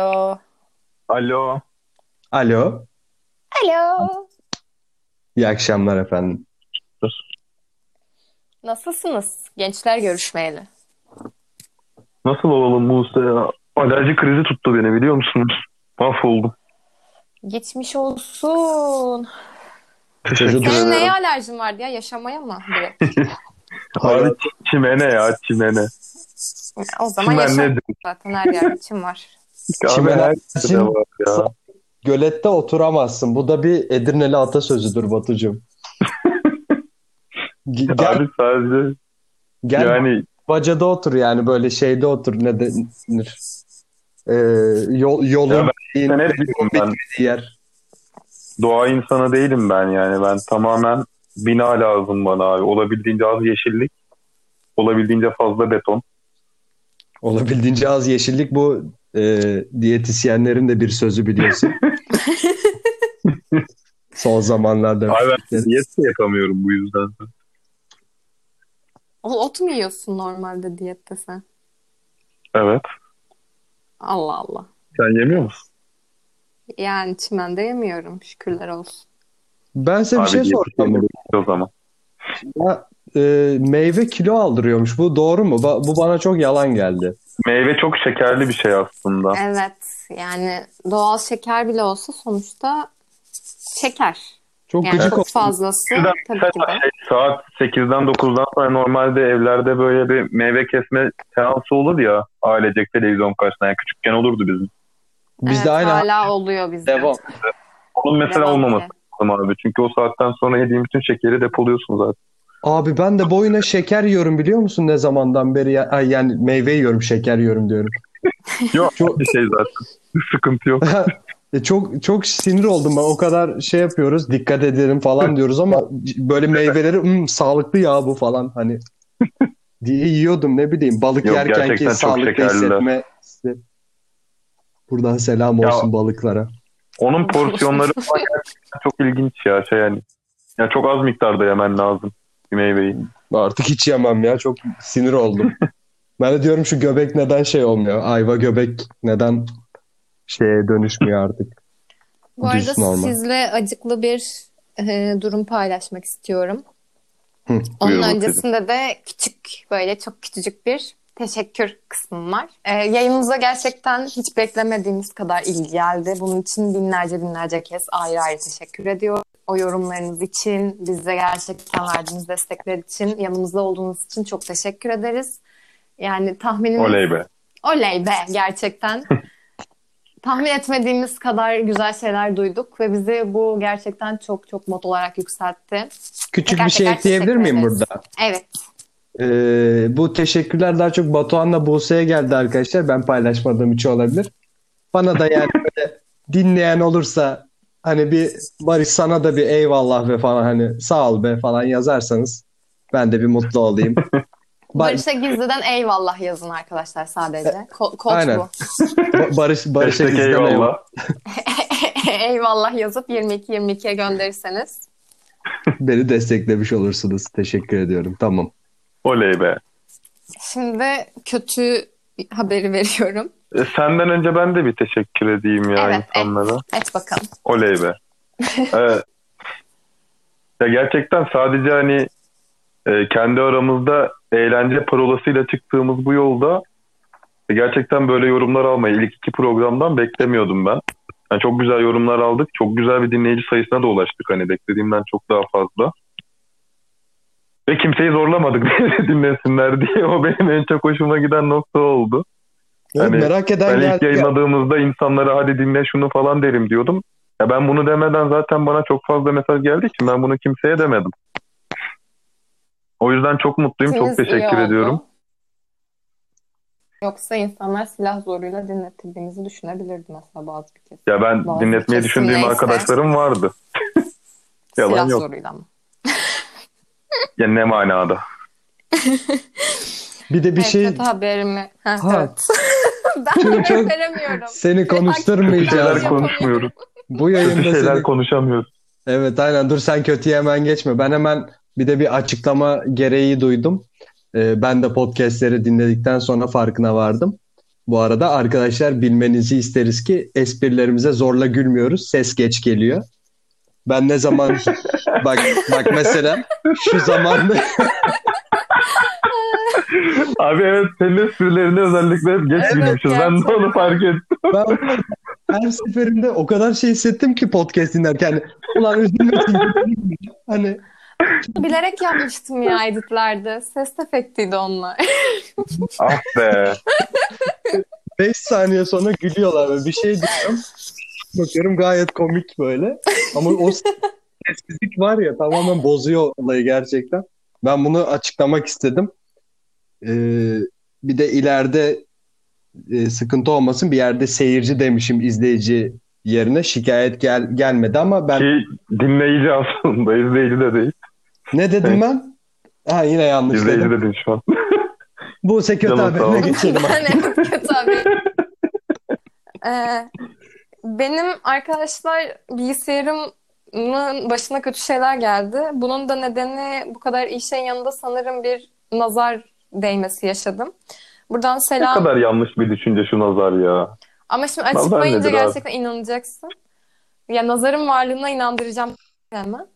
Alo. Alo. Alo. Alo. İyi akşamlar efendim. Nasılsınız? Gençler görüşmeyeli. Nasıl olalım Musa ya? Alerji krizi tuttu beni biliyor musunuz? Mahvoldum. Geçmiş olsun. Teşekkür Çocuğu Senin neye ederim. alerjin vardı ya? Yaşamaya mı? Abi çimene ya çimene. O zaman Çimen yaşam nedir? zaten her yer için var. Çimen için-. Gölette oturamazsın. Bu da bir Edirneli atasözüdür Batucuğum. Gel, Abi sadece gel yani bacada otur yani böyle şeyde otur ne denir? Ee, yol, yolun Ya ben- şeyin- ben yer. doğa insanı değilim ben yani. Ben tamamen bina lazım bana abi. Olabildiğince az yeşillik. Olabildiğince fazla beton. Olabildiğince az yeşillik bu e, diyetisyenlerin de bir sözü biliyorsun. Son zamanlarda. Abi ben diyet de yapamıyorum bu yüzden. O- Ot mu yiyorsun normalde diyette sen? Evet. Allah Allah. Sen yemiyor musun? Yani çimende yemiyorum. Şükürler olsun. Ben size bir şey soracağım. o zaman. Ya, e, meyve kilo aldırıyormuş. Bu doğru mu? Ba- bu bana çok yalan geldi. Meyve çok şekerli bir şey aslında. Evet. Yani doğal şeker bile olsa sonuçta şeker. Çok Yani gıcık çok fazlası Şuradan tabii ki de. Şey, saat 8'den 9'dan sonra normalde evlerde böyle bir meyve kesme seansı olur ya ailecek televizyon karşısında. Yani küçükken olurdu bizim. Bizde Evet, aynı hala oluyor bizde. devam. Onun mesela Devam olmaması lazım abi. Çünkü o saatten sonra yediğin bütün şekeri depoluyorsun zaten. Abi ben de boyuna şeker yiyorum biliyor musun ne zamandan beri? Ya, ay, yani meyve yiyorum, şeker yiyorum diyorum. Yok Çok- bir şey zaten. Sıkıntı yok. E, çok çok sinir oldum ben. O kadar şey yapıyoruz, dikkat edelim falan diyoruz ama böyle meyveleri "Hmm, sağlıklı ya bu falan hani diye yiyordum ne bileyim balık Yok, yerkenki gerçekten çok sağlıklı hissetme. hissi. Buradan selam Ya- olsun balıklara. Onun porsiyonları falan gerçekten çok ilginç ya. Şey yani. Ya çok az miktarda yemen lazım meyveyi. Artık hiç yemem ya. Çok sinir oldum. ben de diyorum şu göbek neden şey olmuyor? Ayva göbek neden şeye dönüşmüyor artık? Bu arada Düz normal. sizle acıklı bir e, durum paylaşmak istiyorum. Hı, Onun buyur bakayım. öncesinde de küçük böyle çok küçücük bir teşekkür kısmım var. E, yayınımıza gerçekten hiç beklemediğimiz kadar ilgi geldi. Bunun için binlerce binlerce kez ayrı ayrı teşekkür ediyorum. O yorumlarınız için, bize gerçekten verdiğiniz destekler için, yanımızda olduğunuz için çok teşekkür ederiz. Yani tahminimiz... Oley be. Oley be gerçekten. Tahmin etmediğimiz kadar güzel şeyler duyduk ve bizi bu gerçekten çok çok mod olarak yükseltti. Küçük Teker bir şey ekleyebilir miyim ederiz. burada? Evet. Ee, bu teşekkürler daha çok Batuhan'la Buse'ye geldi arkadaşlar. Ben paylaşmadığım için olabilir. Bana da yani böyle dinleyen olursa hani bir Barış sana da bir eyvallah ve falan hani sağ ol be falan yazarsanız ben de bir mutlu olayım. Ba- Barış'a gizliden eyvallah yazın arkadaşlar sadece. Ko- kod Aynen. bu. Ba- Barış Barış'a gizliden eyvallah. eyvallah. eyvallah yazıp 22-22'ye gönderirseniz. Beni desteklemiş olursunuz. Teşekkür ediyorum. Tamam. Oley be. Şimdi kötü haberi veriyorum. E, senden önce ben de bir teşekkür edeyim ya Evet, insanlara. Et bakalım. Oley be. Evet. Ya gerçekten sadece hani e, kendi aramızda eğlence parolasıyla çıktığımız bu yolda e, gerçekten böyle yorumlar almayı ilk iki programdan beklemiyordum ben. Yani çok güzel yorumlar aldık. Çok güzel bir dinleyici sayısına da ulaştık. Hani beklediğimden çok daha fazla. Ve kimseyi zorlamadık dinlesinler diye. O benim en çok hoşuma giden nokta oldu. Evet, Hani merak eden Ben ilk geldi. ya. yayınladığımızda insanlara hadi dinle şunu falan derim diyordum. Ya ben bunu demeden zaten bana çok fazla mesaj geldiği için ben bunu kimseye demedim. O yüzden çok mutluyum. Çok İkiniz iyi teşekkür ediyorum. Yoksa insanlar silah zoruyla dinletildiğimizi düşünebilirdi mesela bazı bir kez. Ya ben Bazı dinletmeyi kesim düşündüğüm neyse. arkadaşlarım vardı. Yalan silah yok. zoruyla mı? Ya ne manada? Bir de bir Evet, şey kötü haberimi. Ha, Ha. evet. Ben Çok- veremiyorum. seni konuşturmayacağız. konuşmuyoruz. Bu Kötü yayında şeyler seni konuşamıyoruz. Evet aynen dur sen kötüye hemen geçme. Ben hemen bir de bir açıklama gereği duydum. Ee, ben de podcastleri dinledikten sonra farkına vardım. Bu arada arkadaşlar bilmenizi isteriz ki esprilerimize zorla gülmüyoruz. Ses geç geliyor. Ben ne zaman bak bak mesela şu zamanda Abi evet senin esprilerinde özellikle hep geç Evet, gülmüşüz. Ben de onu fark ettim. ben her seferinde o kadar şey hissettim ki podcast dinlerken. Ulan üzülmesin. hani Bilerek yapmıştım ya editlerde. Ses efektiydi onlar. Ah be. 5 saniye sonra gülüyorlar ve bir şey diyorum. Bakıyorum gayet komik böyle. Ama o sessizlik var ya tamamen bozuyor olayı gerçekten. Ben bunu açıklamak istedim. Ee, bir de ileride e, sıkıntı olmasın bir yerde seyirci demişim izleyici yerine şikayet gel gelmedi ama ben Ki dinleyici aslında. izleyici de değil. ne dedim ben? Ha yine yanlış İzleyici dedim. dedin şu an. Bu kötü haberine ol. geçelim. ben kötü. Ee, benim arkadaşlar bilgisayarımın başına kötü şeyler geldi. Bunun da nedeni bu kadar iyi şeyin yanında sanırım bir nazar değmesi yaşadım. Buradan Ne selam. kadar yanlış bir düşünce şu nazar ya. Ama şimdi açıklayınca nedir abi? gerçekten inanacaksın. Ya nazarın varlığına inandıracağım hemen.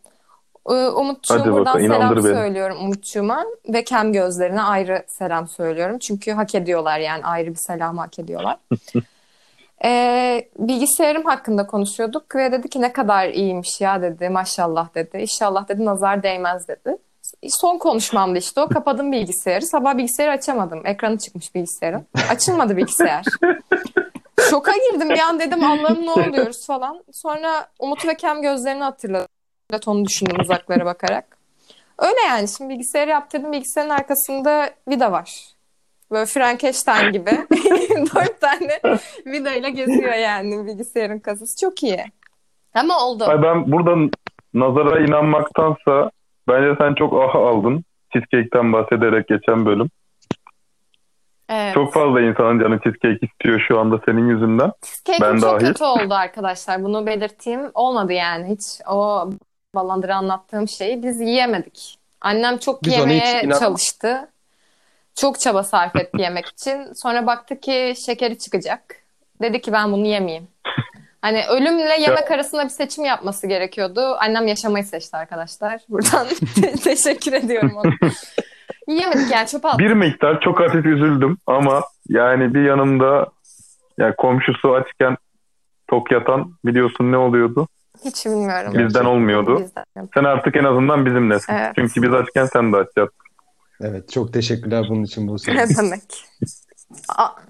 Ee, Umutçuğum buradan bakalım, selam beni. söylüyorum Umutçuğuma ve Kem gözlerine ayrı selam söylüyorum. Çünkü hak ediyorlar yani ayrı bir selam hak ediyorlar. Ee, bilgisayarım hakkında konuşuyorduk ve dedi ki ne kadar iyiymiş ya dedi maşallah dedi. İnşallah dedi nazar değmez dedi. Son konuşmamdı işte o. Kapadım bilgisayarı. Sabah bilgisayarı açamadım. Ekranı çıkmış bilgisayarın. Açılmadı bilgisayar. Şoka girdim bir an dedim Allah'ım ne oluyoruz falan. Sonra Umut ve Kem gözlerini hatırladım. Onu düşündüm uzaklara bakarak. Öyle yani şimdi bilgisayarı yaptırdım. Bilgisayarın arkasında vida var. Böyle Frankenstein gibi. Dört tane vida ile geziyor yani bilgisayarın kasası. Çok iyi. Ama oldu. Ay ben burada nazara inanmaktansa bence sen çok ah aldın. Cheesecake'ten bahsederek geçen bölüm. Evet. Çok fazla insanın canı cheesecake istiyor şu anda senin yüzünden. Cake'im Ben çok dahil. kötü oldu arkadaşlar. Bunu belirteyim. Olmadı yani hiç. O balandıra anlattığım şeyi biz yiyemedik. Annem çok Biz yemeye inan- çalıştı. Çok çaba sarf etti yemek için. Sonra baktı ki şekeri çıkacak. Dedi ki ben bunu yemeyeyim. Hani ölümle yemek arasında bir seçim yapması gerekiyordu. Annem yaşamayı seçti arkadaşlar. Buradan te- teşekkür ediyorum ona. Yiyemedik yani çöpe attık. Bir miktar çok hafif üzüldüm ama yani bir yanımda yani komşusu açken tok yatan biliyorsun ne oluyordu? Hiç bilmiyorum. Bizden olmuyordu. Bizden. Sen artık en azından bizimlesin. Evet. Çünkü biz açken sen de açacaksın. Evet çok teşekkürler bunun için bu Ne demek?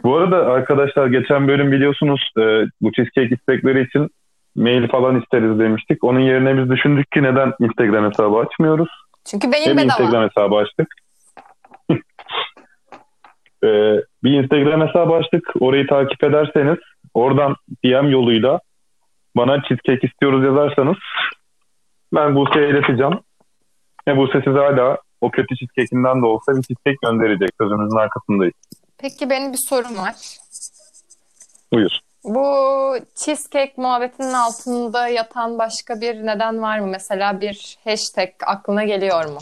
Bu arada arkadaşlar geçen bölüm biliyorsunuz e, bu cheesecake istekleri için mail falan isteriz demiştik. Onun yerine biz düşündük ki neden Instagram hesabı açmıyoruz? çünkü beyin Hem bedava. Instagram hesabı açtık. E, bir Instagram hesabı açtık. Orayı takip ederseniz oradan DM yoluyla bana cheesecake istiyoruz yazarsanız ben Buse'ye ileteceğim. Ve Buse size hala o kötü cheesecake'inden de olsa bir cheesecake gönderecek. Sözümüzün arkasındayız. Peki benim bir sorum var. Buyur. Bu cheesecake muhabbetinin altında yatan başka bir neden var mı? Mesela bir hashtag aklına geliyor mu?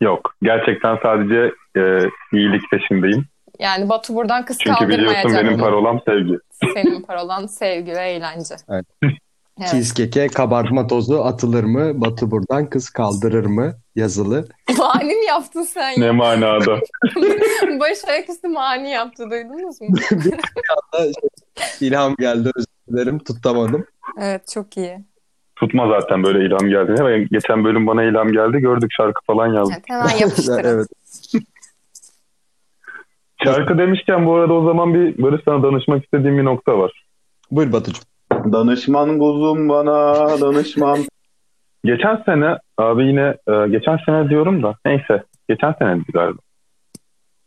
Yok. Gerçekten sadece e, iyilik peşindeyim. Yani Batu buradan kız Çünkü biliyorsun benim parolam sevgi. Senin parolan sevgi ve eğlence. Evet. Evet. Cheesecake'e kabartma tozu atılır mı? Batu buradan kız kaldırır mı? Yazılı. Mani mi yaptın sen Ne manada? Barış ayaküstü mani yaptı duydunuz mu? bir anda şey, ilham geldi özür dilerim tutamadım. Evet çok iyi. Tutma zaten böyle ilham geldi. Hemen geçen bölüm bana ilham geldi. Gördük şarkı falan yazdık. Evet, hemen yapıştırın. evet. Şarkı demişken bu arada o zaman bir Barış sana danışmak istediğim bir nokta var. Buyur Batucuğum. Danışman kuzum bana danışman. Geçen sene abi yine e, geçen sene diyorum da neyse geçen sene galiba.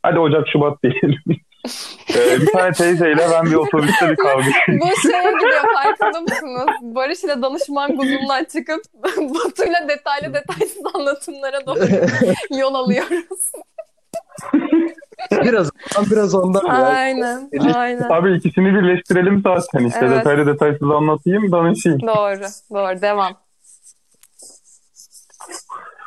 Hadi Ocak Şubat diyelim. E, bir tane teyzeyle ben bir otobüste bir kavga Bu şeye gidiyor farkında mısınız? Barış ile danışman grubundan çıkıp Batu'yla detaylı detaysız anlatımlara doğru yol alıyoruz. Biraz ondan biraz ondan ya. Aynen, aynen. Abi ikisini birleştirelim zaten işte Evet. detaylı detaysız anlatayım danışayım. Doğru, doğru. Devam.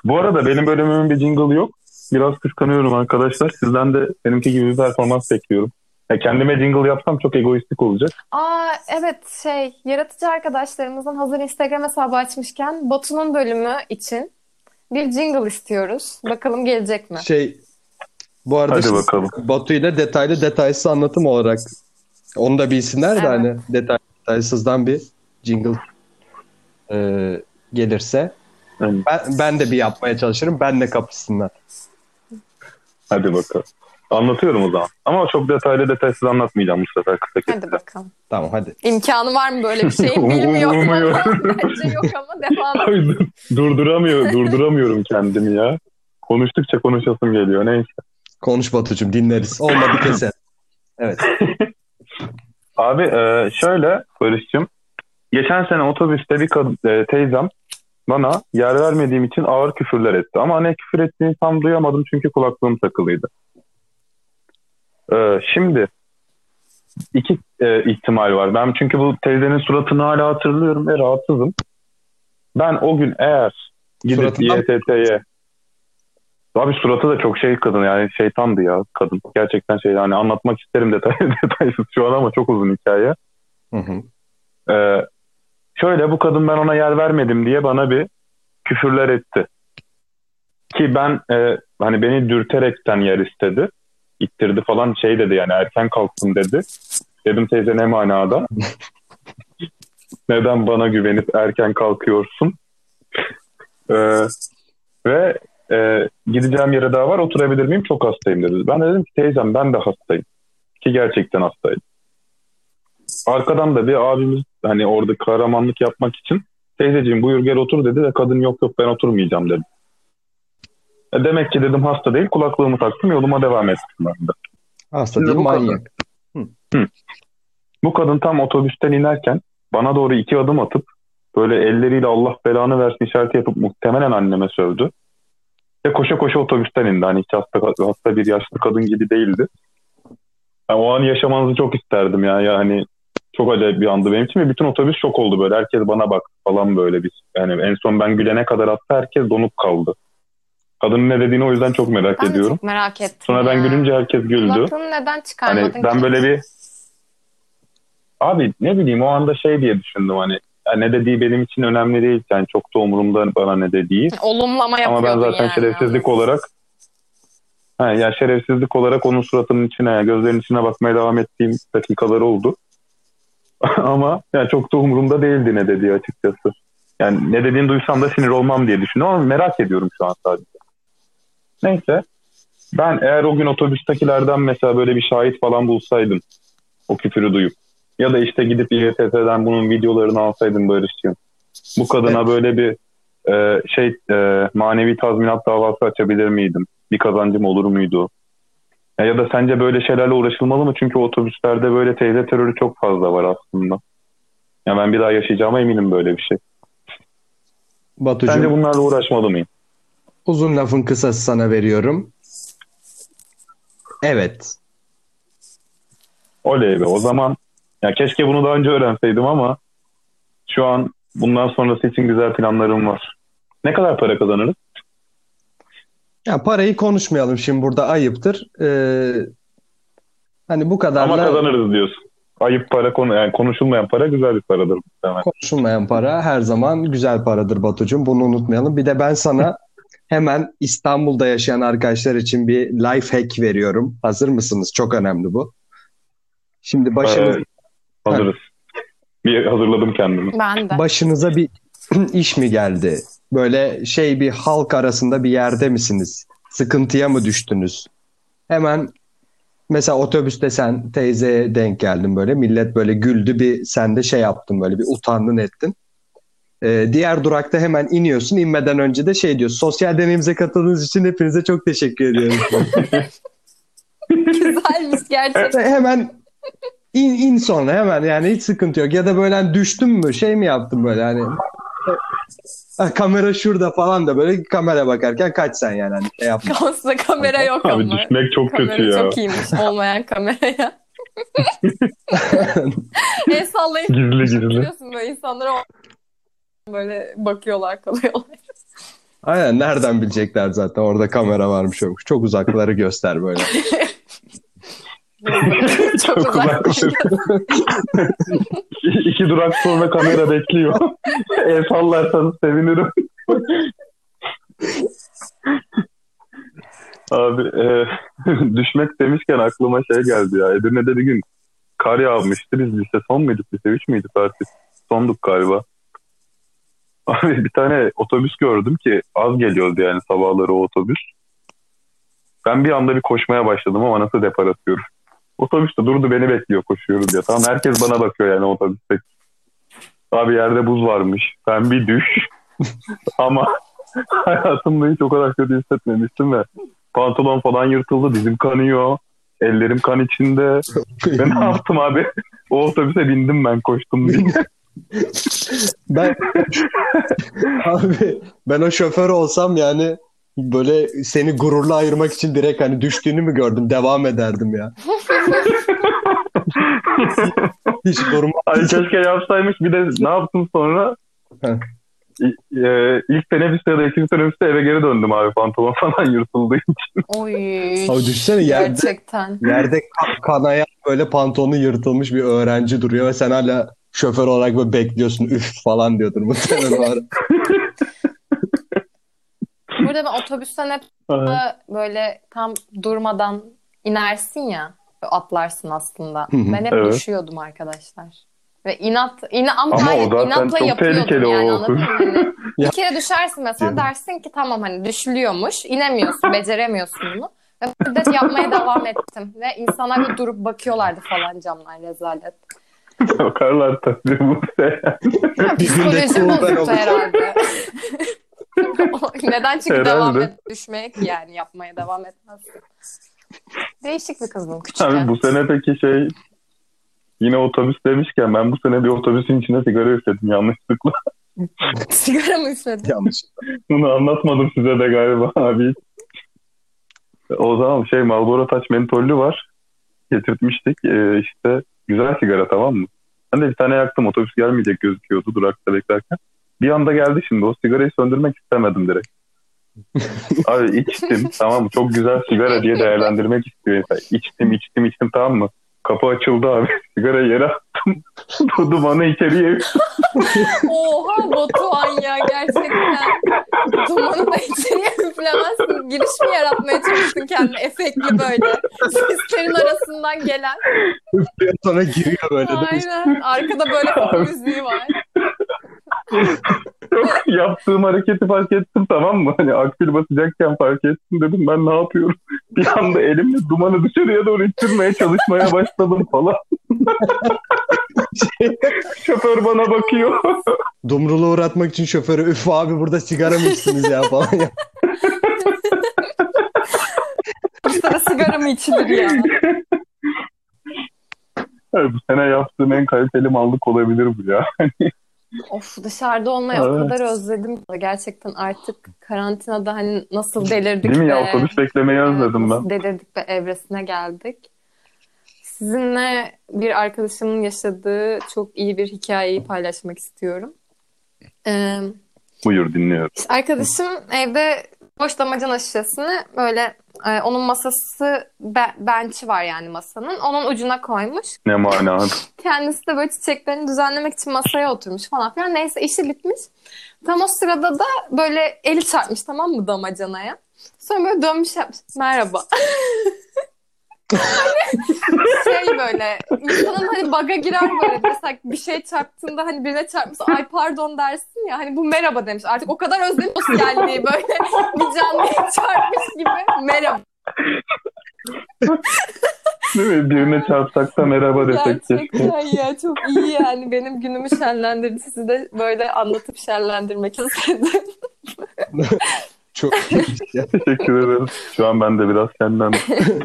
Bu arada benim bölümümün bir jingle yok. Biraz kıskanıyorum arkadaşlar. Sizden de benimki gibi bir performans bekliyorum. Ya kendime jingle yapsam çok egoistik olacak. Aa evet şey yaratıcı arkadaşlarımızın hazır Instagram hesabı açmışken Batu'nun bölümü için bir jingle istiyoruz. Bakalım gelecek mi? Şey bu arada Hadi bakalım. Batu ile detaylı detaysız anlatım olarak onu da bilsinler de Evet. hani detay, detaysızdan bir jingle e, gelirse ben, ben de bir yapmaya çalışırım. Ben de kapısınlar. hadi bakalım. Anlatıyorum o zaman. Ama çok detaylı detaysız anlatmayacağım bu sefer kısa Hadi kesip. bakalım. Tamam hadi. İmkanı var mı böyle bir şeyin bilmiyorum Umuyorum. bence yok ama devam et. Durduramıyor, durduramıyorum kendimi ya. Konuştukça konuşasım geliyor. Neyse. Konuş Batucuğum dinleriz. Olmadı keser. Evet. Abi e, şöyle Barış'cığım. Geçen sene otobüste bir kad- e, teyzem bana yer vermediğim için ağır küfürler etti. Ama ne küfür ettiğini tam duyamadım çünkü kulaklığım takılıydı. E, şimdi iki e, ihtimal var. Ben çünkü bu teyzenin suratını hala hatırlıyorum ve rahatsızım. Ben o gün eğer gidip Suratından- İETT'ye Abi suratı da çok şey kadın yani şeytandı ya kadın. Gerçekten şey yani anlatmak isterim detay detaysız şu an ama çok uzun hikaye. Hı hı. Ee, şöyle bu kadın ben ona yer vermedim diye bana bir küfürler etti. Ki ben e, hani beni dürterekten yer istedi. İttirdi falan şey dedi yani erken kalktım dedi. Dedim teyze ne manada? Neden bana güvenip erken kalkıyorsun? Ee, ve e, gideceğim yere daha var oturabilir miyim? Çok hastayım dedi. Ben de dedim ki teyzem ben de hastayım. Ki gerçekten hastaydım. Arkadan da bir abimiz hani orada kahramanlık yapmak için teyzeciğim buyur gel otur dedi ve kadın yok yok ben oturmayacağım dedi. E demek ki dedim hasta değil kulaklığımı taktım yoluma devam ettim ben de. Hasta Şimdi değil manyak. Bu kadın tam otobüsten inerken bana doğru iki adım atıp böyle elleriyle Allah belanı versin işareti yapıp muhtemelen anneme sövdü. Ve koşa koşa otobüsten indi. Hani hiç hasta, hasta bir yaşlı kadın gibi değildi. Yani o an yaşamanızı çok isterdim ya. Yani çok acayip bir andı benim için ve bütün otobüs şok oldu böyle. Herkes bana bak falan böyle bir. Yani en son ben gülene kadar hatta herkes donuk kaldı. Kadının ne dediğini o yüzden çok merak Ben ediyorum. çok merak ettim Sonra ben ya. gülünce herkes güldü. Kulaklığını neden çıkarmadın Hani ben böyle bir abi ne bileyim o anda şey diye düşündüm hani ne dediği benim için önemli değil. Yani çok da umurumda bana ne dediği. Olumlama ama ben zaten yani. şerefsizlik olarak ha, ya şerefsizlik olarak onun suratının içine gözlerinin içine bakmaya devam ettiğim dakikalar oldu. Ama yani çok da umurumda değildi ne dediği açıkçası. Yani ne dediğini duysam da sinir olmam diye düşündüm ama merak ediyorum şu an sadece. Neyse. Ben eğer o gün otobüstekilerden mesela böyle bir şahit falan bulsaydım o küfürü duyup ya da işte gidip İETT'den bunun videolarını alsaydım Barış'cığım. Bu kadına böyle bir e, şey e, manevi tazminat davası açabilir miydim? Bir kazancım olur muydu? Ya, ya da sence böyle şeylerle uğraşılmalı mı? Çünkü otobüslerde böyle teyze terörü çok fazla var aslında. Ya ben bir daha yaşayacağıma eminim böyle bir şey. Batucuğum Sence bunlarla uğraşmalı mıyım? uzun lafın kısası sana veriyorum. Evet. Oley be. O zaman ya keşke bunu daha önce öğrenseydim ama şu an bundan sonrası için güzel planlarım var. Ne kadar para kazanırız? Ya parayı konuşmayalım şimdi burada ayıptır. Ee, hani bu Ama kadarla kazanırız diyorsun. Ayıp para konu yani konuşulmayan para güzel bir paradır muhtemelen. konuşulmayan para her zaman güzel paradır Batucuğum. Bunu unutmayalım. Bir de ben sana hemen İstanbul'da yaşayan arkadaşlar için bir life hack veriyorum. Hazır mısınız? Çok önemli bu. Şimdi başınız, Ee, hazırız. Bir hazırladım kendimi. Ben de. başınıza bir iş mi geldi? Böyle şey bir halk arasında bir yerde misiniz? Sıkıntıya mı düştünüz? Hemen mesela otobüste sen teyzeye denk geldin böyle. Millet böyle güldü bir sen de şey yaptın böyle bir utandın ettin. Ee, diğer durakta hemen iniyorsun. İnmeden önce de şey diyor. Sosyal deneyimize katıldığınız için hepinize çok teşekkür ediyorum. Güzelmiş gerçekten. hemen in, in sonra hemen yani hiç sıkıntı yok. Ya da böyle hani düştün mü şey mi yaptın böyle hani Ha, kamera şurada falan da böyle kamera bakarken kaç sen yani hani şey yapma. Aslında kamera yok Abi ama. düşmek çok Kamera kötü ya. çok iyiymiş olmayan kameraya. El sallayıp Gizli gizli. böyle insanlara böyle bakıyorlar kalıyorlar. Aynen nereden bilecekler zaten orada kamera varmış yokmuş. Çok uzakları göster böyle. Çok Çok uzak. İki durak sonra kamera bekliyor. El sallarsanız sevinirim. Abi e, düşmek demişken aklıma şey geldi ya. Edirne'de bir gün kar yağmıştı. Biz lise son muyduk? Lise 3 müydük artık? Sonduk galiba. Abi bir tane otobüs gördüm ki az geliyordu yani sabahları o otobüs. Ben bir anda bir koşmaya başladım ama nasıl depar atıyorum. Otobüs de durdu beni bekliyor koşuyoruz diye. Tamam herkes bana bakıyor yani otobüste. Abi yerde buz varmış. Ben bir düş. ama hayatımda hiç o kadar kötü hissetmemiştim ve pantolon falan yırtıldı. Dizim kanıyor. Ellerim kan içinde. Ve ne yaptım abi? O otobüse bindim ben koştum diye. Ben abi ben o şoför olsam yani böyle seni gururla ayırmak için direkt hani düştüğünü mü gördüm devam ederdim ya. Hiç durma. Ay keşke yapsaymış. Bir de ne yaptım sonra? E, ilk teneffüste ya da ikinci teneffüste eve geri döndüm abi. Pantolon falan yırtıldı. Oy. Abi düşünsene yerde, Gerçekten. yerde kan- kanayan böyle pantolonu yırtılmış bir öğrenci duruyor ve sen hala şoför olarak böyle bekliyorsun üf falan diyordur muhtemelen. Burada ben otobüsten hep böyle tam durmadan inersin ya. Atlarsın aslında. Ben hep Evet. düşüyordum arkadaşlar. Ve inat, ina, ama, Ama zaten inatla çok yapıyordum tehlikeli yani o. anladın mı? Hani Ya. bir kere düşersin mesela dersin ki tamam hani düşülüyormuş. inemiyorsun, beceremiyorsun bunu. Ve müddet yapmaya devam ettim. Ve insanlar da durup bakıyorlardı falan camlar rezalet. Bakarlar tabii bu. Bir Psikolojim bozuktu herhalde. Neden çünkü Herhalde. devam et düşmeye ki yani yapmaya devam etmezsin. Değişik bir kızdım küçükken. Abi bu sene peki şey yine otobüs demişken ben bu sene bir otobüsün içine sigara üfledim yanlışlıkla. Sigara mı üfledin? Yanlış. Bunu anlatmadım size de galiba abi. O zaman şey Marlboro Taç mentollü var. Getirtmiştik. Ee, işte güzel sigara tamam mı? Ben de bir tane yaktım. Otobüs gelmeyecek gözüküyordu durakta beklerken. Bir anda geldi şimdi. O sigarayı söndürmek istemedim direkt. Abi içtim tamam mı? Çok güzel sigara diye değerlendirmek istiyor insan. İçtim içtim içtim tamam mı? Kapı açıldı abi. Sigarayı yere attım. Dumanı içeriye Oha Batuhan ya gerçekten. Dumanı da içeriye üflemezsin. Giriş mi yaratmaya çalıştın kendine efektli böyle. Seslerin arasından gelen. Üflüyor sonra giriyor böyle? Aynen. Arkada böyle fon müziği var. Yaptığım hareketi fark ettim tamam mı? Hani akbil basacakken fark ettim dedim ben ne yapıyorum? Bir anda elimle dumanı dışarıya doğru ittirmeye çalışmaya başladım falan. Şoför bana bakıyor. Dumrulu uğratmak için şoförü üf abi burada sigara mı içtiniz ya falan ya. Bursa'da sigara mı içilir ya? Evet, bu sene yaptığım en kaliteli mallık olabilir bu ya. Of dışarıda olmayı o Evet. kadar özledim. Gerçekten artık karantinada hani nasıl delirdik Değil mi ya otobüs beklemeyi özledim ben. delirdik ve evresine geldik. Sizinle bir arkadaşımın yaşadığı çok iyi bir hikayeyi paylaşmak istiyorum. Ee, Buyur dinliyorum. işte arkadaşım evde boş damacana şişesini böyle e, onun masası be- bench'i var yani masanın. Onun ucuna koymuş. Ne mana. Kendisi de böyle çiçeklerini düzenlemek için masaya oturmuş falan filan. Neyse işi bitmiş. Tam o sırada da böyle eli çarpmış tamam mı damacanaya. Sonra böyle dönmüş yapmış. Merhaba. Hani şey böyle insanın hani baga girer böyle mesela bir şey çarptığında hani birine çarpmışsa ay pardon dersin ya hani bu merhaba demiş. Artık o kadar özlemiş sosyalliği böyle bir canlıya çarpmış gibi merhaba. Değil mi? Birine çarpsak da merhaba desek. Gerçekten ya çok iyi yani benim günümü şenlendirdi. Sizi de böyle anlatıp şenlendirmek istedim. Çok. Teşekkür ederim. Şu an ben de biraz senden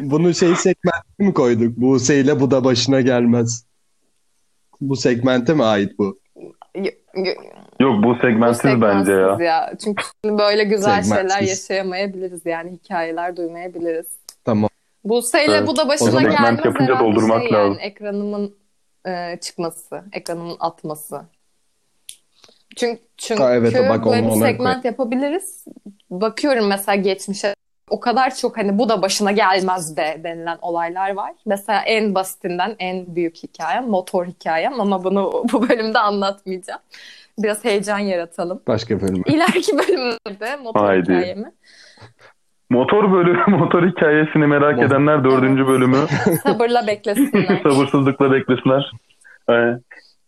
Bunu şey segmente mi koyduk? Buse ile bu da başına gelmez. Bu segmente mi ait bu? Y- y- Yok bu segmentsiz bence ya. segmentsiz ya. Çünkü böyle güzel şeyler Segmentsiz. yaşayamayabiliriz yani hikayeler duymayabiliriz. Tamam. Buse ile Evet. bu da O başına zaman segment gelmez yapınca doldurmak şey yani, lazım. ekranımın e, çıkması, ekranımın atması. Çünkü çünkü Ha, evet, bak böyle bir segment yapabiliriz. Bakıyorum mesela geçmişe o kadar çok hani bu da başına gelmez be denilen olaylar var. Mesela en basitinden en büyük hikayem motor hikayem ama bunu bu bölümde anlatmayacağım. Biraz heyecan yaratalım. Başka bölüm. İleriki bölümde motor Haydi. hikayemi Motor bölümü, motor hikayesini merak Motor. edenler dördüncü bölümü sabırla beklesinler. sabırsızlıkla beklesinler. Ee,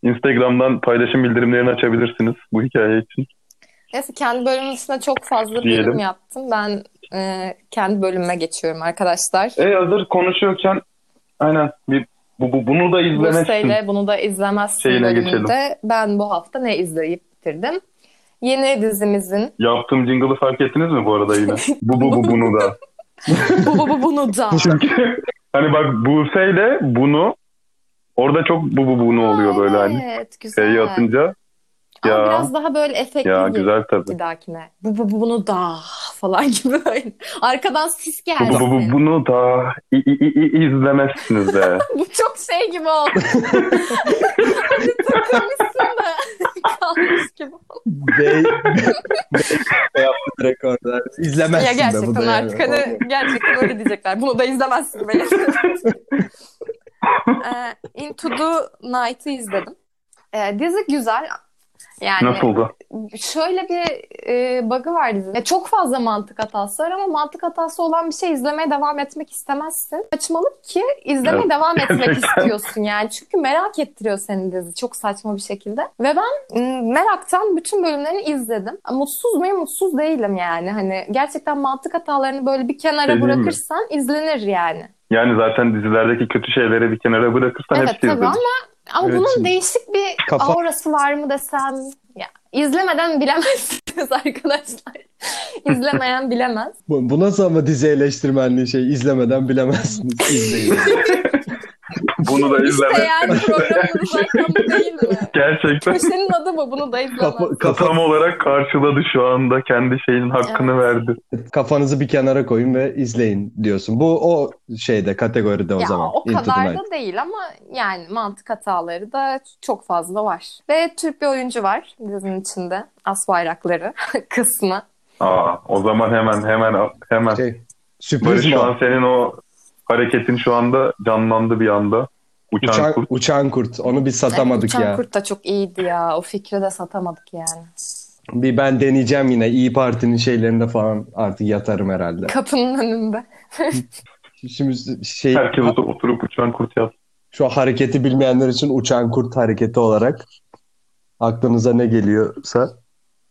Instagram'dan paylaşım bildirimlerini açabilirsiniz bu hikaye için. Neyse kendi bölümün dışında çok fazla bölüm Diyelim. yaptım. Ben e, kendi bölümüme geçiyorum arkadaşlar. E hazır konuşuyorken aynen bir bu, bu- bunu da izlemezsin. Buse'yle bunu da izlemezsin Şeyine bölümünde. geçelim. Ben bu hafta ne izleyip bitirdim? Yeni dizimizin Yaptığım jingle'ı fark ettiniz mi bu arada yine? bu bu bu bunu da. bu bu bu bunu da. Çünkü hani bak Buse'yle bunu orada çok bu bu bunu oluyor böyle hani. Evet güzel. Şeyi atınca Ama ya. biraz daha böyle efektli ya gibi güzel tabii. bir dahakine. Bu bu bu bunu da falan gibi böyle. Arkadan sis Bu, gelsin. bu, bu, bunu da i, i, i, izlemezsiniz de. Bu çok şey gibi oldu. hani takılmışsın da kalmış gibi. Bey, Bey yaptı direkt orada. İzlemezsin Ya de gerçekten bu da yani. artık hani gerçekten öyle diyecekler. Bunu da izlemezsin Ee, Into the Night'ı izledim. Ee, dizi güzel. Yani Nasıldı? şöyle bir e, bug'ı var dizinin. Çok fazla mantık hatası var ama mantık hatası olan bir şey izlemeye devam etmek istemezsin. Saçmalık ki izlemeye Evet, devam etmek istiyorsun yani. Çünkü merak ettiriyor seni dizi çok saçma bir şekilde. Ve ben meraktan bütün bölümlerini izledim. Mutsuz muyum? Mutsuz değilim yani. Hani gerçekten mantık hatalarını böyle bir kenara Dediğim mi? bırakırsan izlenir yani. Yani zaten dizilerdeki kötü şeyleri bir kenara bırakırsan Evet hepsi tabii izlenir. ama ama Evet, bunun şimdi değişik bir kafa- aurası var mı desem ya izlemeden bilemezsiniz arkadaşlar. İzlemeyen bilemez. Bu, bu nasıl ama dizi eleştirmenliği şey izlemeden bilemezsiniz. İzleyin. Bunu da programın adı zaten bu değil mi? Gerçekten Köşenin adı bu. Bunu da izlemez. Kafa, kafa, tam olarak karşıladı şu anda. Kendi şeyinin hakkını verdi. kafanızı bir kenara koyun ve izleyin diyorsun. Bu o şeyde kategoride o ya zaman. o kadar da değil ama yani mantık hataları da çok fazla var. Ve Türk bir oyuncu var dizinin içinde. As bayrakları kısmı. Aa, o zaman hemen hemen hemen. Şey, sürpriz Barış mi? şu an senin o hareketin şu anda canlandı bir anda. Uçan, Uçan, kurt. uçan kurt. Onu biz satamadık Uçan ya. Kurt da çok iyiydi ya. O fikri de satamadık yani. Bir ben deneyeceğim yine. İyi Parti'nin şeylerinde falan artık yatarım herhalde. Kapının önünde. Şimdi şey Herkes otur- oturup uçan kurt yaz. şu hareketi bilmeyenler için uçan kurt hareketi olarak aklınıza ne geliyorsa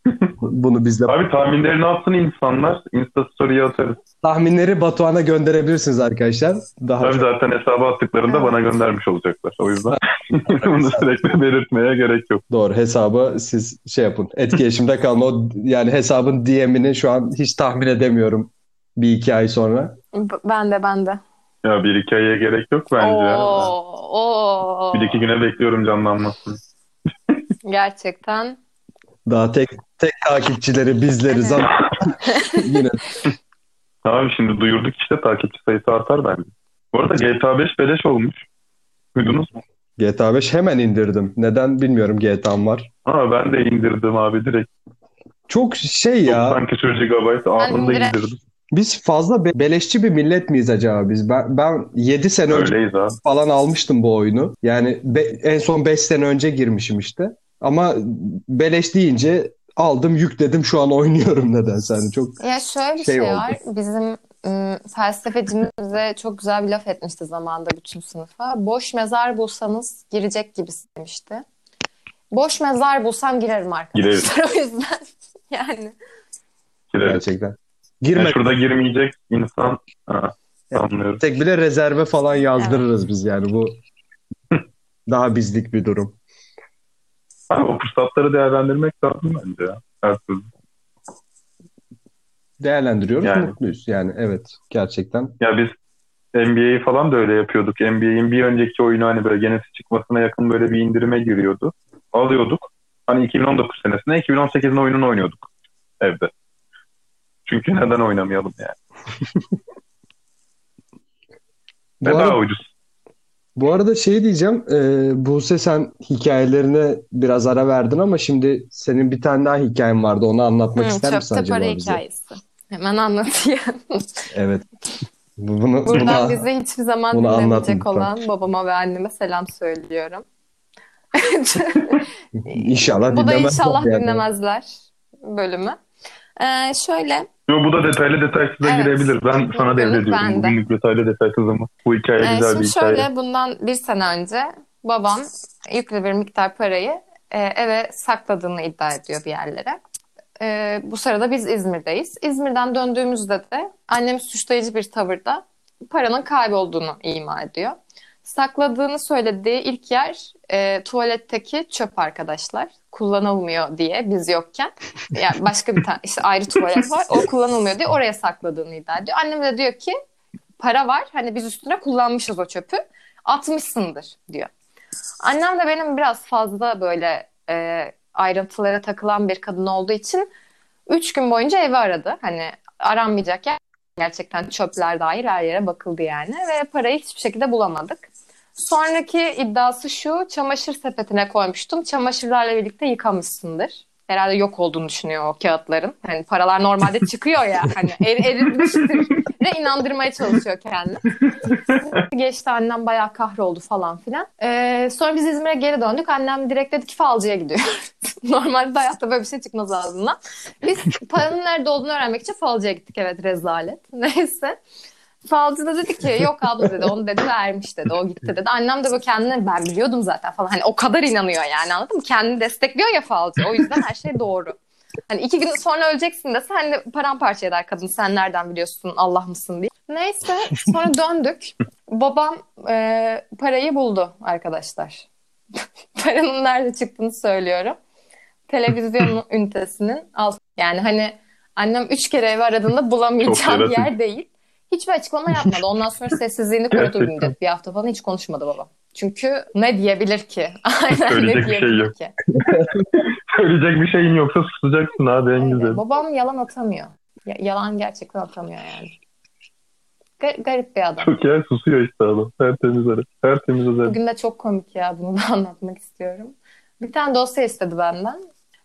bunu bizle Abi tahminlerini atsın insanlar. Insta story'e atarız. tahminleri Batuhan'a gönderebilirsiniz arkadaşlar. Daha Tabii zaten hesaba attıklarında Evet. bana göndermiş olacaklar. O yüzden bunu sürekli belirtmeye gerek yok. doğru hesabı siz şey yapın. Etkileşimde kalma. O, yani hesabın DM'ini şu an hiç tahmin edemiyorum bir iki ay sonra. B- Ben de ben de. Ya bir iki aya gerek yok bence. Oo, oo. Bir iki güne bekliyorum canlanmasını. Gerçekten. Daha tek tek takipçileri bizleriz ama yine Abi şimdi duyurduk işte takipçi sayısı artar bence. Bu arada GTA 5 beleş olmuş. Duydunuz mu? GTA 5 hemen indirdim. Neden bilmiyorum GTA'm var. Ha ben de indirdim abi direkt. Çok şey ya. 90 küsur GB anında direkt- indirdim. Biz fazla be- beleşçi bir millet miyiz acaba biz? Ben, ben 7 sene önce Öyleyiz abi. falan almıştım bu oyunu. Yani be- en son 5 sene önce girmişim işte. Ama beleş deyince aldım yükledim şu an oynuyorum nedense. Hani çok Ya şöyle bir Şey şey, oldu. var. Bizim ım, felsefecimiz bize çok güzel bir laf etmişti zamanında bütün sınıfa. Boş mezar bulsanız girecek gibisi demişti. Boş mezar bulsam girerim arkadaşlar. O yüzden yani Gireriz. gerçekten. Yani Girme şurada girmeyecek insan ha, anlıyorum. tek bile rezerve falan yazdırırız biz yani bu daha bizlik bir durum. Abi, o fırsatları değerlendirmek lazım bence ya. Her türlü. Değerlendiriyoruz Yani. mutluyuz yani evet gerçekten. Ya biz NBA'yi falan da öyle yapıyorduk. NBA'in bir önceki oyunu hani böyle genesi çıkmasına yakın böyle bir indirime giriyordu. Alıyorduk. Hani 2019 senesinde 2018'in oyununu oynuyorduk evde. Çünkü neden oynamayalım yani? Arada- daha ucuz. Bu arada şey diyeceğim, e, Buse sen hikayelerine biraz ara verdin ama şimdi senin bir tane daha hikayen vardı. Onu anlatmak Hı, ister misin acaba para bize? hikayesi. Hemen anlatayım. Evet. Bu- Bunu, Buradan buna- bizi hiçbir zaman dinlemeyecek olan babama ve anneme selam söylüyorum. inşallah Bu da inşallah yani. dinlemezler bölümü. Ee, şöyle Yo, bu da detaylı detaysıza Evet. girebilir. Ben sana Bugünlük devrediyorum. bende. Bugünlük detaylı detaysız ama. Bu hikaye Ee, güzel şimdi bir hikaye. şöyle bundan bir sene önce babam yüklü bir miktar parayı e, eve sakladığını iddia ediyor bir yerlere. E, bu sırada biz İzmir'deyiz. İzmir'den döndüğümüzde de annem suçlayıcı bir tavırda paranın kaybolduğunu ima ediyor. Sakladığını söylediği ilk yer e, tuvaletteki çöp arkadaşlar. Kullanılmıyor diye biz yokken. Yani başka bir tane işte ayrı tuvalet var. O kullanılmıyor diye oraya sakladığını iddia ediyor. Annem de diyor ki para var. Hani biz üstüne kullanmışız o çöpü. Atmışsındır diyor. Annem de benim biraz fazla böyle e, ayrıntılara takılan bir kadın olduğu için üç gün boyunca evi aradı. Hani aranmayacak yer gerçekten çöpler dair her yere bakıldı yani. Ve parayı hiçbir şekilde bulamadık. Sonraki iddiası şu, çamaşır sepetine koymuştum. Çamaşırlarla birlikte yıkamışsındır. Herhalde yok olduğunu düşünüyor o kağıtların. Hani paralar normalde çıkıyor ya. Hani er, eritmiştir. Ve inandırmaya çalışıyor kendini. Geçti annem bayağı kahroldu falan filan. Ee, sonra biz İzmir'e geri döndük. Annem direkt dedi ki falcıya gidiyor. Normalde hayatta böyle bir şey çıkmaz ağzından. Biz paranın nerede olduğunu öğrenmek için falcıya gittik. Evet rezalet. Neyse. Falcı da dedi ki yok abla dedi onu dedi vermiş dedi o gitti dedi. Annem de böyle kendine ben biliyordum zaten falan hani o kadar inanıyor yani anladın mı? Kendini destekliyor ya falcı o yüzden her şey doğru. Hani iki gün sonra öleceksin dese hani paramparça eder kadın sen nereden biliyorsun Allah mısın diye. Neyse sonra döndük. Babam e, parayı buldu arkadaşlar. Paranın nerede çıktığını söylüyorum. Televizyon ünitesinin alt. Yani hani annem üç kere evi aradığında bulamayacağım yer değil. Hiçbir açıklama yapmadı. Ondan sonra sessizliğini korudu müddet. Bir hafta falan hiç konuşmadı baba. Çünkü ne diyebilir ki? Aynen Söyleyecek ne bir şey yok. ki? Söyleyecek bir şeyin yoksa susacaksın abi en güzel. Babam yalan atamıyor. Ya- yalan gerçekten atamıyor yani. Gar- garip bir adam. Çok yer susuyor işte adam. Tertemiz adam. Tertemiz adam. Bugün de çok komik ya bunu da anlatmak istiyorum. Bir tane dosya istedi benden.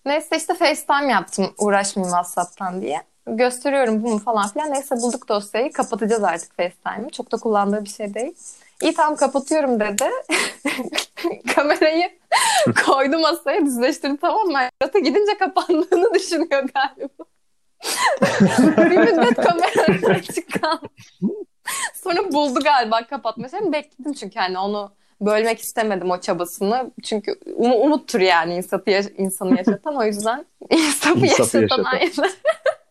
Neyse işte FaceTime yaptım uğraşmayayım WhatsApp'tan diye. Gösteriyorum bu mu falan filan. Neyse bulduk dosyayı kapatacağız artık FaceTime'ı. Çok da kullandığı bir şey değil. İyi tamam kapatıyorum dedi. Kamerayı koydu masaya düzleştirdi tamam mı? Murat'a gidince kapandığını düşünüyor galiba. bir müddet kamera açık kaldı. Sonra buldu galiba kapatma şeyini. Bekledim çünkü hani onu bölmek istemedim o çabasını. Çünkü um- umuttur yani insanı, yaş- insanı yaşatan. O yüzden insafı, İnsafı yaşatan yaşatan.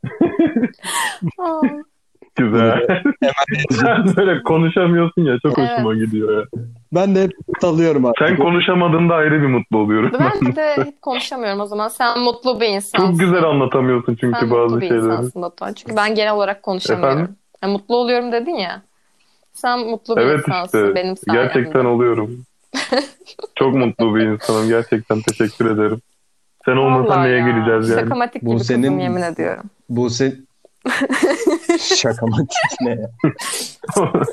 Güzel. Sen böyle konuşamıyorsun ya çok Evet. hoşuma gidiyor ya. Ben de hep salıyorum abi. Sen konuşamadığında ayrı bir mutlu oluyorum. ben de hep konuşamıyorum o zaman. Sen mutlu bir insansın. Çok güzel anlatamıyorsun çünkü Sen bazı mutlu bir şeyleri. insansın Batuhan. Çünkü ben genel olarak konuşamıyorum. Efendim? Ya, mutlu oluyorum dedin ya. Sen mutlu bir Evet insansın işte. benim sayemde. Gerçekten oluyorum. Çok mutlu bir insanım. Gerçekten teşekkür ederim. Sen olmasan neye ya. güleceğiz yani? Şakamatik Bu gibi senin- kızım yemin ediyorum. Bu sen... Şakamatik ne ya?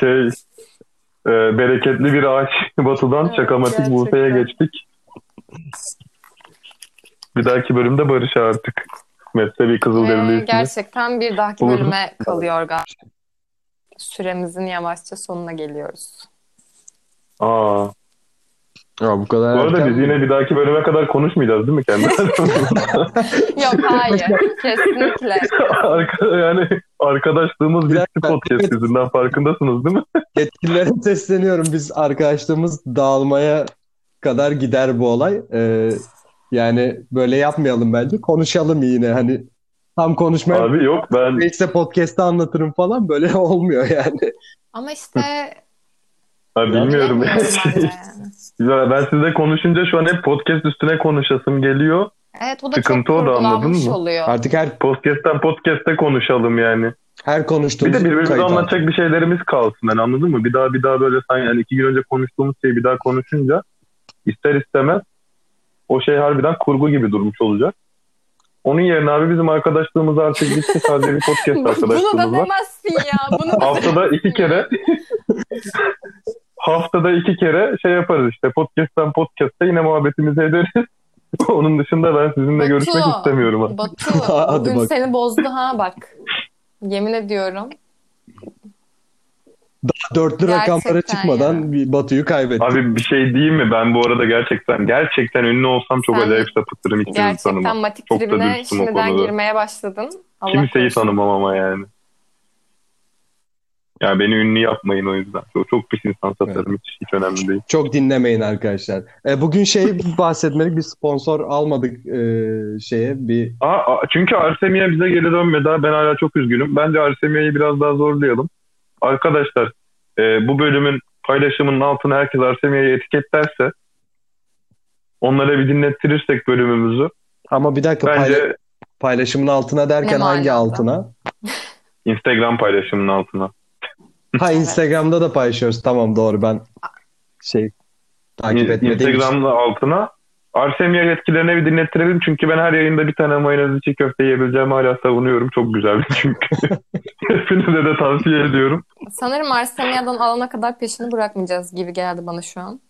şey e, bereketli bir ağaç batıdan Evet, şakamatik gerçekten. Buse'ye geçtik. Bir dahaki bölümde Barış'a artık. Mezhebi Kızılderili Ee, ismi. gerçekten bir dahaki bölüme kalıyor galiba. Süremizin yavaşça sonuna geliyoruz. Aa, Ya bu kadar bu arada biz mi? yine bir dahaki bölüme kadar konuşmayacağız değil mi kendi? Yok hayır. Kesinlikle. Arka, yani arkadaşlığımız Bir bitti podcast yüzünden farkındasınız değil mi? Yetkililere sesleniyorum. Biz arkadaşlığımız dağılmaya kadar gider bu olay. Ee, yani böyle yapmayalım bence. Konuşalım yine. Hani tam konuşmaya Abi yok ben işte podcast'ta anlatırım falan böyle olmuyor yani. Ama işte ha, bilmiyorum. yani. Ya ben sizle konuşunca şu an hep podcast üstüne konuşasım geliyor. Evet o da Sıkıntı çok o da, anladın mı? oluyor. Artık her Podcast'ten podcast'e konuşalım yani. her Bir konuştuğumuz de birbirimize kayıt anlatacak bir şeylerimiz kalsın yani anladın mı? Bir daha bir daha böyle sanki yani iki gün önce konuştuğumuz şeyi bir daha konuşunca ister istemez o şey harbiden kurgu gibi durmuş olacak. Onun yerine abi bizim arkadaşlığımız artık bitti. Sadece bir podcast Bunu da arkadaşlığımız var. demezsin ya. Bunu da Haftada iki kere haftada iki kere şey yaparız işte podcast'ten podcast'ta yine muhabbetimizi ederiz. Onun dışında ben sizinle Batu. görüşmek istemiyorum. ha. Batu Hadi bugün bak. seni bozdu ha bak. Yemin ediyorum. Dörtlü Gerçekten rakamlara çıkmadan ya. bir Batu'yu kaybettik. Abi bir şey diyeyim mi? Ben bu arada gerçekten gerçekten ünlü olsam çok Sen acayip sapıtırım Gerçekten tanımam. matik Çok tribine şimdiden girmeye başladın. Allah Kimseyi tanımam ama yani. Ya beni ünlü yapmayın o yüzden. Çok, çok pis insan satarım. Hiç, hiç önemli değil. Çok dinlemeyin arkadaşlar. E, bugün şey bahsetmedik bir sponsor almadık e, şeye bir Aa, çünkü Arsemia bize geri dönmedi. Ben hala çok üzgünüm. Bence Arsemia'yı biraz daha zorlayalım. Arkadaşlar e, bu bölümün paylaşımının altına herkes Arsemia'yı etiketlerse onlara bir dinlettirirsek bölümümüzü ama bir dakika bence payla- paylaşımın altına derken Ne hangi manada? altına? Instagram paylaşımının altına. Ha Instagram'da da paylaşıyoruz. Tamam doğru ben şey takip etmediğim için. Instagram'da altına Arsemia yetkilerine bir dinlettirelim. Çünkü ben her yayında bir tane mayonezli çiğ köfte yiyebileceğimi hala savunuyorum. Çok güzeldi çünkü. Hepinize de tavsiye ediyorum. Sanırım Arsenia'dan alana kadar peşini bırakmayacağız gibi geldi bana şu an.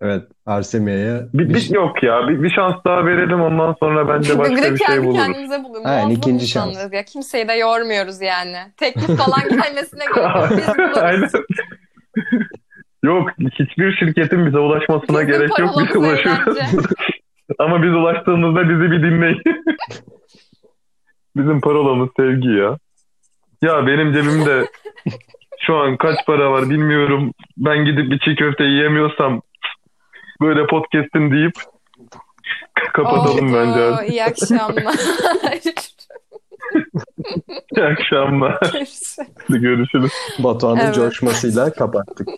Evet Arsemia'ya Bir, bir bir- yok ya bir, bir şans daha verelim ondan sonra bence başka bir de bir şey kendi buluruz. kendimize buluyoruz. Aynen, Muazzam ikinci insanlarız şans. Ya. Kimseyi de yormuyoruz yani. Teklif falan gelmesine gerek yok. Biz buluruz. Aynen. Yok hiçbir şirketin bize ulaşmasına Bizim gerek yok. Biz ulaşıyoruz. eğlence. Ama biz ulaştığımızda bizi bir dinleyin. Bizim parolamız sevgi ya. Ya benim cebimde şu an kaç para var bilmiyorum. Ben gidip bir çiğ köfte yiyemiyorsam böyle podcast'im deyip kapatalım Oldu. bence. artık. İyi akşamlar. İyi akşamlar. Görüşürüz. Görüşürüz. Batuhan'ın Evet. coşmasıyla kapattık.